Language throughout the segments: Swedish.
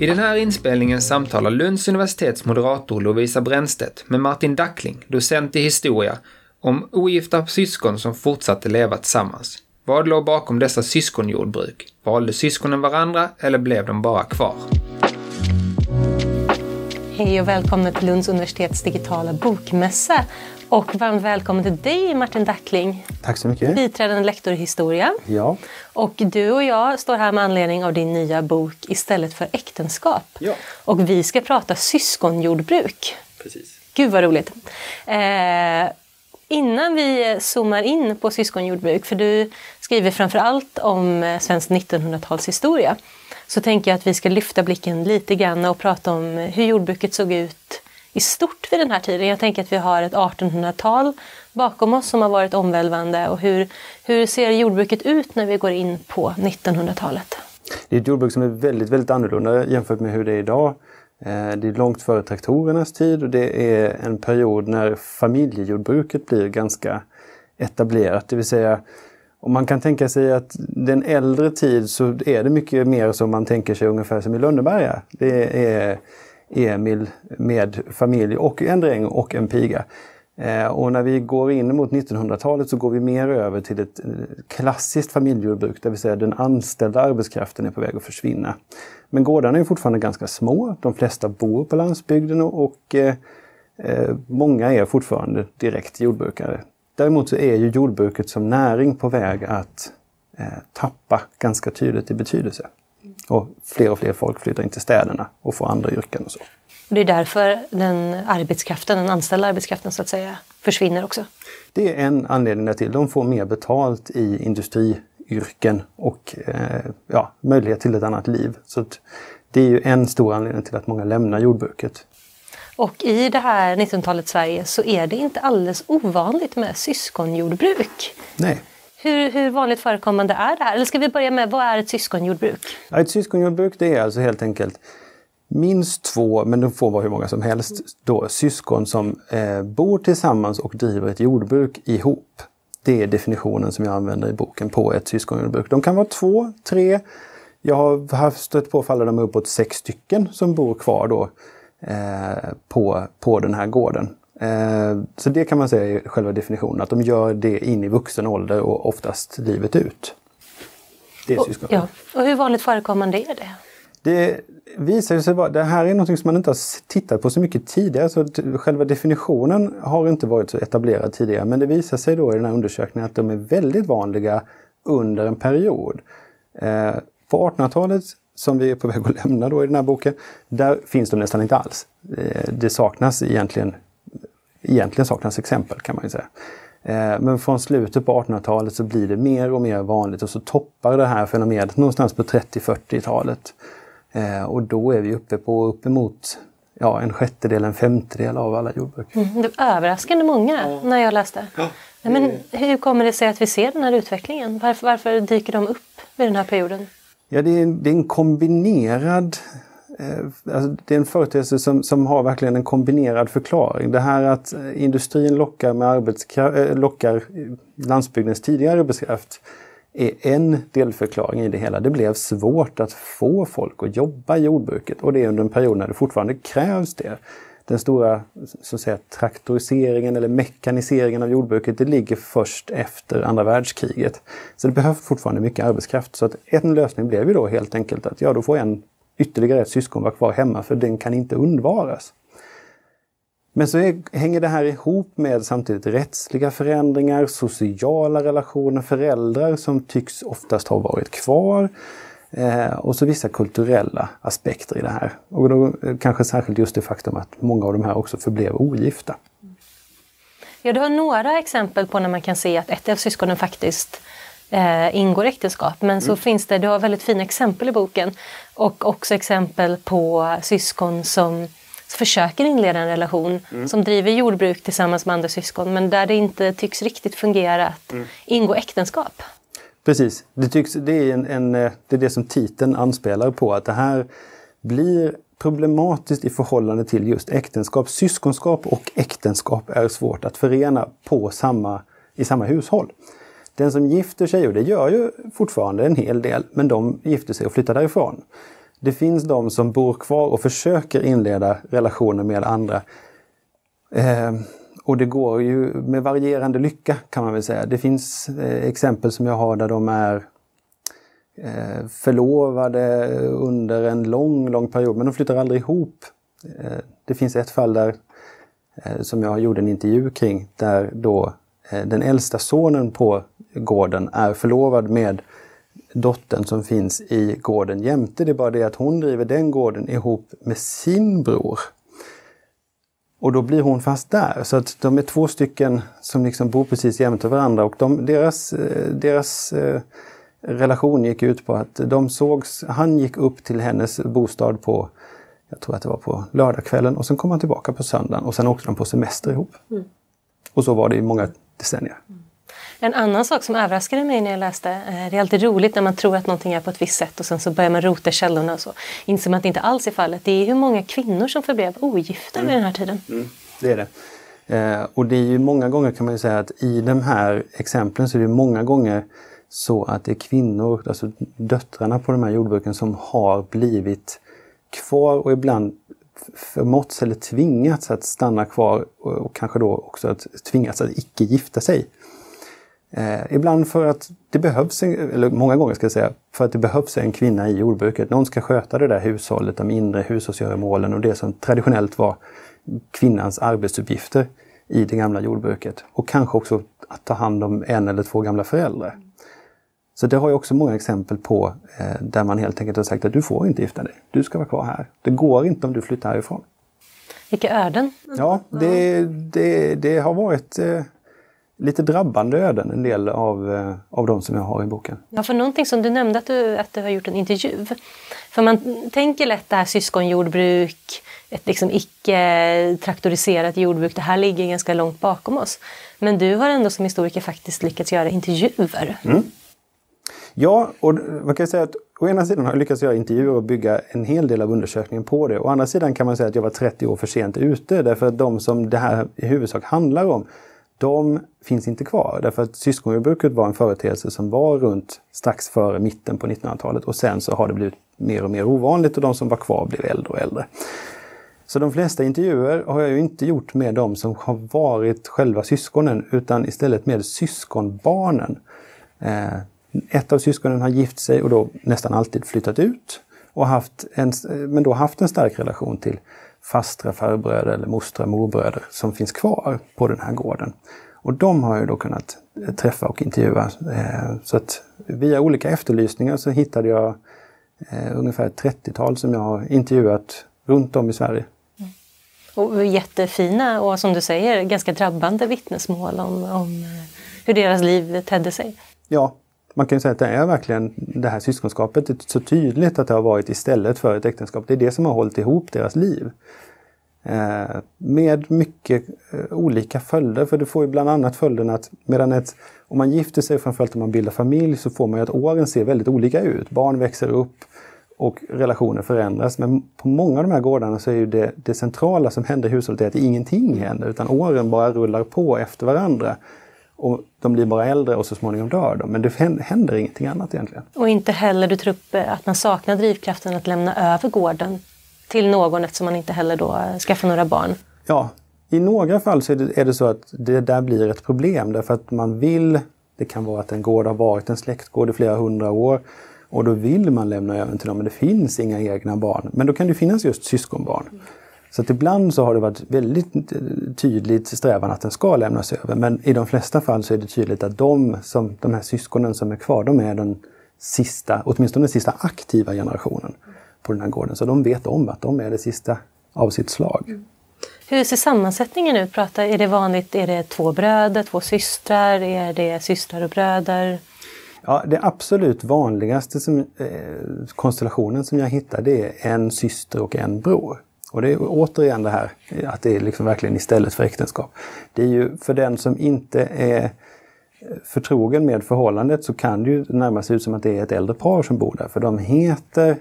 I den här inspelningen samtalar Lunds universitets moderator Lovisa Brännstedt med Martin Dackling, docent i historia, om ogifta syskon som fortsatte leva tillsammans. Vad låg bakom dessa syskonjordbruk? Valde syskonen varandra eller blev de bara kvar? Hej och välkomna till Lunds universitets digitala bokmässa. Och varmt välkommen till dig Martin Dackling. Tack så mycket. Biträdande lektor i historia. Ja. Och du och jag står här med anledning av din nya bok Istället för äktenskap. Ja. Och vi ska prata syskonjordbruk. Precis. Gud vad roligt. Eh, innan vi zoomar in på syskonjordbruk, för du skriver framför allt om eh, svensk 1900-talshistoria, så tänker jag att vi ska lyfta blicken lite grann och prata om hur jordbruket såg ut i stort vid den här tiden. Jag tänker att vi har ett 1800-tal bakom oss som har varit omvälvande och hur, hur ser jordbruket ut när vi går in på 1900-talet? Det är ett jordbruk som är väldigt, väldigt annorlunda jämfört med hur det är idag. Eh, det är långt före traktorernas tid och det är en period när familjejordbruket blir ganska etablerat. Det vill säga om man kan tänka sig att den äldre tid så är det mycket mer som man tänker sig ungefär som i Lönneberga. Det är Emil med familj och en dräng och en piga. Eh, och när vi går in mot 1900-talet så går vi mer över till ett eh, klassiskt familjejordbruk, det vill säga den anställda arbetskraften är på väg att försvinna. Men gårdarna är fortfarande ganska små. De flesta bor på landsbygden och eh, många är fortfarande direkt jordbrukare. Däremot så är ju jordbruket som näring på väg att tappa ganska tydligt i betydelse. Och fler och fler folk flyttar in till städerna och får andra yrken och så. Det är därför den arbetskraften, den anställda arbetskraften så att säga, försvinner också. Det är en anledning till. De får mer betalt i industriyrken och eh, ja, möjlighet till ett annat liv. Så det är ju en stor anledning till att många lämnar jordbruket. Och i det här 1900-talets Sverige så är det inte alldeles ovanligt med syskonjordbruk. Nej. Hur, hur, vanligt förekommande är det här? Eller ska vi börja med, vad är ett syskonjordbruk? Ja, ett syskonjordbruk det är alltså helt enkelt minst två, men de får vara hur många som helst, då, syskon som eh, bor tillsammans och driver ett jordbruk ihop. Det är definitionen som jag använder i boken på ett syskonjordbruk. De kan vara två, tre. Jag har haft stött på fall där de är uppåt sex stycken som bor kvar då eh, på, på den här gården. Eh, så det kan man säga är själva definitionen, att de gör det in i vuxen ålder och oftast livet ut. Det är och, ja. och hur vanligt förekommande är det? Det visar sig vara, det här är något som man inte har tittat på så mycket tidigare. Så själva definitionen har inte varit så etablerad tidigare. Men det visar sig då i den här undersökningen att de är väldigt vanliga under en period. Eh, på 1800-talet, som vi är på väg att lämna då i den här boken, där finns de nästan inte alls. Eh, det saknas egentligen, egentligen saknas exempel kan man ju säga. Eh, men från slutet på 1800-talet så blir det mer och mer vanligt och så toppar det här fenomenet någonstans på 30-40-talet. Eh, och då är vi uppe på uppemot ja, en sjättedel, en femtedel av alla jordbruk. Mm, det var överraskande många ja. när jag läste. Ja. Men hur kommer det sig att vi ser den här utvecklingen? Varför, varför dyker de upp vid den här perioden? Ja, det är en, det är en kombinerad Eh, alltså det är en företeelse som, som har verkligen en kombinerad förklaring. Det här att eh, industrin lockar, med arbetskraft, eh, lockar landsbygdens tidigare arbetskraft är en delförklaring i det hela. Det blev svårt att få folk att jobba i jordbruket och det är under en period när det fortfarande krävs det. Den stora så att säga, traktoriseringen eller mekaniseringen av jordbruket det ligger först efter andra världskriget. Så det behövs fortfarande mycket arbetskraft. Så att en lösning blev ju då helt enkelt att ja, då får en ytterligare ett syskon var kvar hemma för den kan inte undvaras. Men så är, hänger det här ihop med samtidigt rättsliga förändringar, sociala relationer, föräldrar som tycks oftast ha varit kvar. Eh, och så vissa kulturella aspekter i det här. Och då eh, kanske särskilt just det faktum att många av de här också förblev ogifta. Ja, du har några exempel på när man kan se att ett av syskonen faktiskt eh, ingår äktenskap. Men så mm. finns det, du har väldigt fina exempel i boken. Och också exempel på syskon som försöker inleda en relation mm. som driver jordbruk tillsammans med andra syskon men där det inte tycks riktigt fungera att mm. ingå äktenskap. Precis, det, tycks, det, är en, en, det är det som titeln anspelar på att det här blir problematiskt i förhållande till just äktenskap. Syskonskap och äktenskap är svårt att förena på samma, i samma hushåll. Den som gifter sig, och det gör ju fortfarande en hel del, men de gifter sig och flyttar därifrån. Det finns de som bor kvar och försöker inleda relationer med andra. Eh, och det går ju med varierande lycka kan man väl säga. Det finns eh, exempel som jag har där de är eh, förlovade under en lång, lång period men de flyttar aldrig ihop. Eh, det finns ett fall där eh, som jag gjorde en intervju kring där då den äldsta sonen på gården är förlovad med dottern som finns i gården jämte. Det är bara det att hon driver den gården ihop med sin bror. Och då blir hon fast där. Så att de är två stycken som liksom bor precis jämte varandra och de, deras, eh, deras eh, relation gick ut på att de sågs, han gick upp till hennes bostad på, jag tror att det var på lördagskvällen och sen kom han tillbaka på söndagen och sen åkte de på semester ihop. Mm. Och så var det i många decennier. Mm. En annan sak som överraskade mig när jag läste, eh, det är alltid roligt när man tror att någonting är på ett visst sätt och sen så börjar man rota källorna och så inser man att det inte alls är fallet. Det är hur många kvinnor som förblev ogifta mm. vid den här tiden. Mm. Det är det. Eh, och det är ju många gånger kan man ju säga att i de här exemplen så är det många gånger så att det är kvinnor, alltså döttrarna på de här jordbruken som har blivit kvar och ibland förmåtts eller tvingats att stanna kvar och, kanske då också att tvingats att icke gifta sig. Eh, ibland för att det behövs, en, eller många gånger ska jag säga, för att det behövs en kvinna i jordbruket. Någon ska sköta det där hushållet, de inre hushållsgöromålen och det som traditionellt var kvinnans arbetsuppgifter i det gamla jordbruket. Och kanske också att ta hand om en eller två gamla föräldrar. Så det har jag också många exempel på eh, där man helt enkelt har sagt att du får inte gifta dig. Du ska vara kvar här. Det går inte om du flyttar härifrån. Vilka öden! Ja, det, det, det har varit eh, lite drabbande öden, en del av, eh, av de som jag har i boken. Ja, för någonting som du nämnde att du, att du har gjort en intervju. För man tänker lätt det här syskonjordbruk, ett liksom icke traktoriserat jordbruk, det här ligger ganska långt bakom oss. Men du har ändå som historiker faktiskt lyckats göra intervjuer. Mm. Ja, och man kan säga att å ena sidan har jag lyckats göra intervjuer och bygga en hel del av undersökningen på det. Å andra sidan kan man säga att jag var 30 år för sent ute därför att de som det här i huvudsak handlar om de finns inte kvar. Därför att syskonjordbruket var en företeelse som var runt strax före mitten på 1900-talet och sen så har det blivit mer och mer ovanligt och de som var kvar blev äldre och äldre. Så de flesta intervjuer har jag ju inte gjort med de som har varit själva syskonen utan istället med syskonbarnen. Eh, ett av syskonen har gift sig och då nästan alltid flyttat ut och haft en, men då haft en stark relation till fastra farbröder eller mostrar morbröder som finns kvar på den här gården. Och de har jag då kunnat eh, träffa och intervjua. Eh, så att via olika efterlysningar så hittade jag eh, ungefär ett 30-tal som jag har intervjuat runt om i Sverige. Mm. Och jättefina och som du säger ganska drabbande vittnesmål om, om hur deras liv tedde sig. Ja, man kan säga att det är verkligen det här syskonskapet, det är så tydligt att det har varit istället för ett äktenskap. Det är det som har hållit ihop deras liv. Eh, med mycket eh, olika följder, för det får ju bland annat följden att medan ett, om man gifter sig, framförallt om man bildar familj, så får man ju att åren ser väldigt olika ut. Barn växer upp och relationer förändras. Men på många av de här gårdarna så är ju det, det centrala som händer i hushållet att ingenting händer, utan åren bara rullar på efter varandra. Och de blir bara äldre och så småningom dör de. Men det händer ingenting annat egentligen. Och inte heller, du tror upp att man saknar drivkraften att lämna över gården till någon eftersom man inte heller då skaffar några barn? Ja, i några fall så är det, är det, så att det där blir ett problem därför att man vill, det kan vara att en gård har varit en släktgård i flera hundra år och då vill man lämna över till dem men det finns inga egna barn. Men då kan det finnas just syskonbarn. Mm. Så att ibland så har det varit väldigt tydligt strävan att den ska lämnas över. Men i de flesta fall så är det tydligt att de, som, de här syskonen som är kvar, de är den sista, åtminstone den sista aktiva generationen på den här gården. Så de vet om att de är det sista av sitt slag. Mm. Hur ser sammansättningen ut? Prata, är det vanligt, är det två bröder, två systrar, är det systrar och bröder? Ja, det absolut vanligaste som, eh, konstellationen som jag hittar det är en syster och en bror. Och det är återigen det här att det är liksom verkligen istället för äktenskap. Det är ju för den som inte är förtrogen med förhållandet så kan det ju närmast se ut som att det är ett äldre par som bor där. För de heter,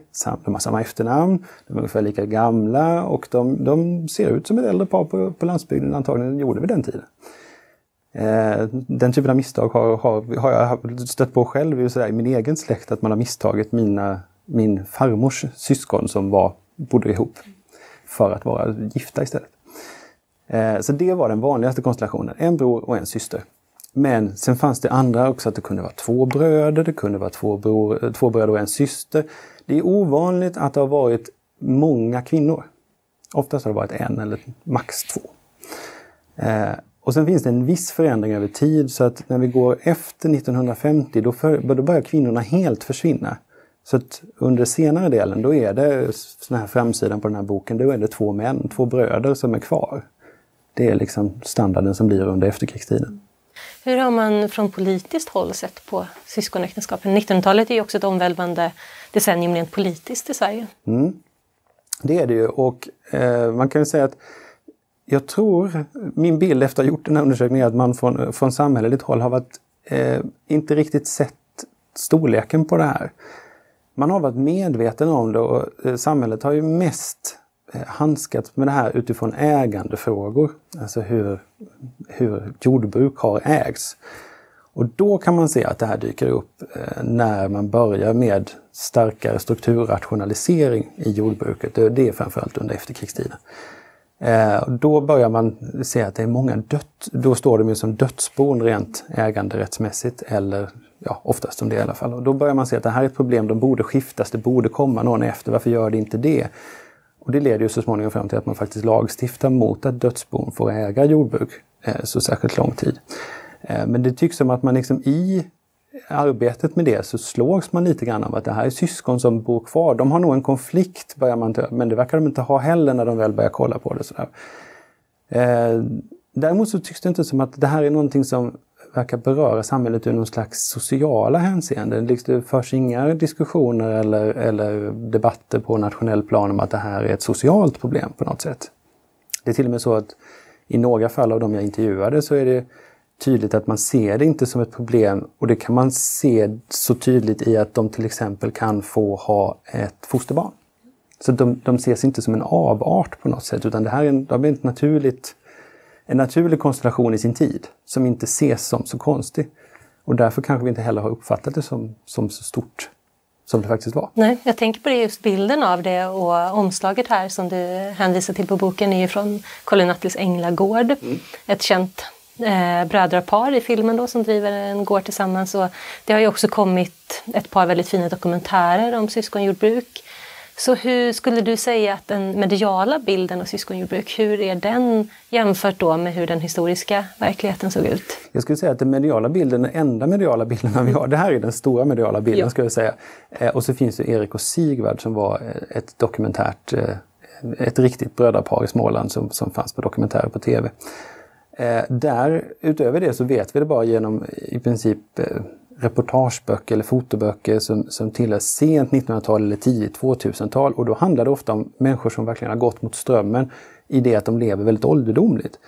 de har samma efternamn, de är ungefär lika gamla och de, de ser ut som ett äldre par på, på landsbygden antagligen gjorde vid den tiden. Eh, den typen av misstag har, har, har jag stött på själv i, i min egen släkt, att man har misstagit mina min farmors syskon som var, bodde ihop för att vara gifta istället. Eh, så det var den vanligaste konstellationen, en bror och en syster. Men sen fanns det andra också, att det kunde vara två bröder, det kunde vara två, bror, eh, två bröder och en syster. Det är ovanligt att det har varit många kvinnor. Oftast har det varit en eller max två. Eh, och sen finns det en viss förändring över tid så att när vi går efter 1950 då, för, då börjar kvinnorna helt försvinna. Så att under senare delen då är det, sån här framsidan på den här boken, då är det två män, två bröder som är kvar. Det är liksom standarden som blir under efterkrigstiden. Hur har man från politiskt håll sett på syskonäktenskapen? 1900-talet är ju också ett omvälvande decennium rent politiskt i Sverige. Mm. Det är det ju och eh, man kan ju säga att jag tror, min bild efter att ha gjort den här undersökningen är att man från, från samhälleligt håll har varit, eh, inte riktigt sett storleken på det här. Man har varit medveten om det och eh, samhället har ju mest eh, handskats med det här utifrån ägandefrågor. Alltså hur, hur jordbruk har ägts. Och då kan man se att det här dyker upp eh, när man börjar med starkare strukturrationalisering i jordbruket. Det är framförallt under efterkrigstiden. Då börjar man se att det är många dött, då står de ju som dödsbon rent äganderättsmässigt eller ja, oftast som det i alla fall. Och då börjar man se att det här är ett problem, de borde skiftas, det borde komma någon efter, varför gör det inte det? Och det leder ju så småningom fram till att man faktiskt lagstiftar mot att dödsbon får äga jordbruk eh, så särskilt lång tid. Eh, men det tycks som att man liksom i arbetet med det så slås man lite grann av att det här är syskon som bor kvar. De har nog en konflikt, börjar man men det verkar de inte ha heller när de väl börjar kolla på det. Sådär. Eh, däremot så tycks det inte som att det här är någonting som verkar beröra samhället ur någon slags sociala hänseenden. Det liksom förs inga diskussioner eller, eller debatter på nationell plan om att det här är ett socialt problem på något sätt. Det är till och med så att i några fall av de jag intervjuade så är det tydligt att man ser det inte som ett problem och det kan man se så tydligt i att de till exempel kan få ha ett fosterbarn. Så de, de ses inte som en avart på något sätt utan det här är en, de är ett naturligt, en naturlig konstellation i sin tid som inte ses som så konstig. Och därför kanske vi inte heller har uppfattat det som, som så stort som det faktiskt var. Nej, jag tänker på det just bilden av det och omslaget här som du hänvisar till på boken är ju från Colin Attles Änglagård. Mm. Ett känt eh, brödrapar i filmen då som driver en gård tillsammans. Och det har ju också kommit ett par väldigt fina dokumentärer om syskonjordbruk. Så hur skulle du säga att den mediala bilden av syskonjordbruk, hur är den jämfört då med hur den historiska verkligheten såg ut? Jag skulle säga att den mediala bilden, den enda mediala bilden vi har, det här är den stora mediala bilden ja. skulle jag säga. Eh, och så finns det Erik och Sigvard som var eh, ett dokumentärt, eh, ett riktigt brödrapar i Småland som, som fanns på dokumentärer på tv. Där, utöver det så vet vi det bara genom i princip reportageböcker eller fotoböcker som, som tillhör sent 1900-tal eller tidigt 2000-tal. Och då handlar det ofta om människor som verkligen har gått mot strömmen i det att de lever väldigt ålderdomligt.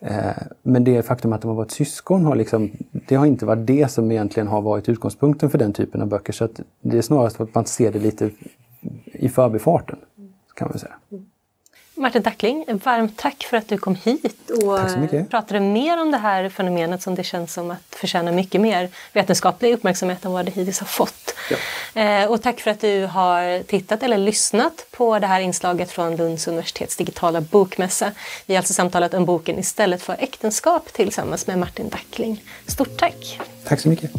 Eh, men det faktum att de har varit syskon har liksom, det har inte varit det som egentligen har varit utgångspunkten för den typen av böcker. Så det är snarast att man ser det lite i förbifarten, kan man säga. Mm. Martin Dackling, varmt tack för att du kom hit och pratade mer om det här fenomenet som det känns som att förtjänar mycket mer vetenskaplig uppmärksamhet än vad det hittills har fått. Ja. Eh, och tack för att du har tittat eller lyssnat på det här inslaget från Lunds universitets digitala bokmässa. Vi har alltså samtalat om boken Istället för äktenskap tillsammans med Martin Dackling. Stort tack! Tack så mycket!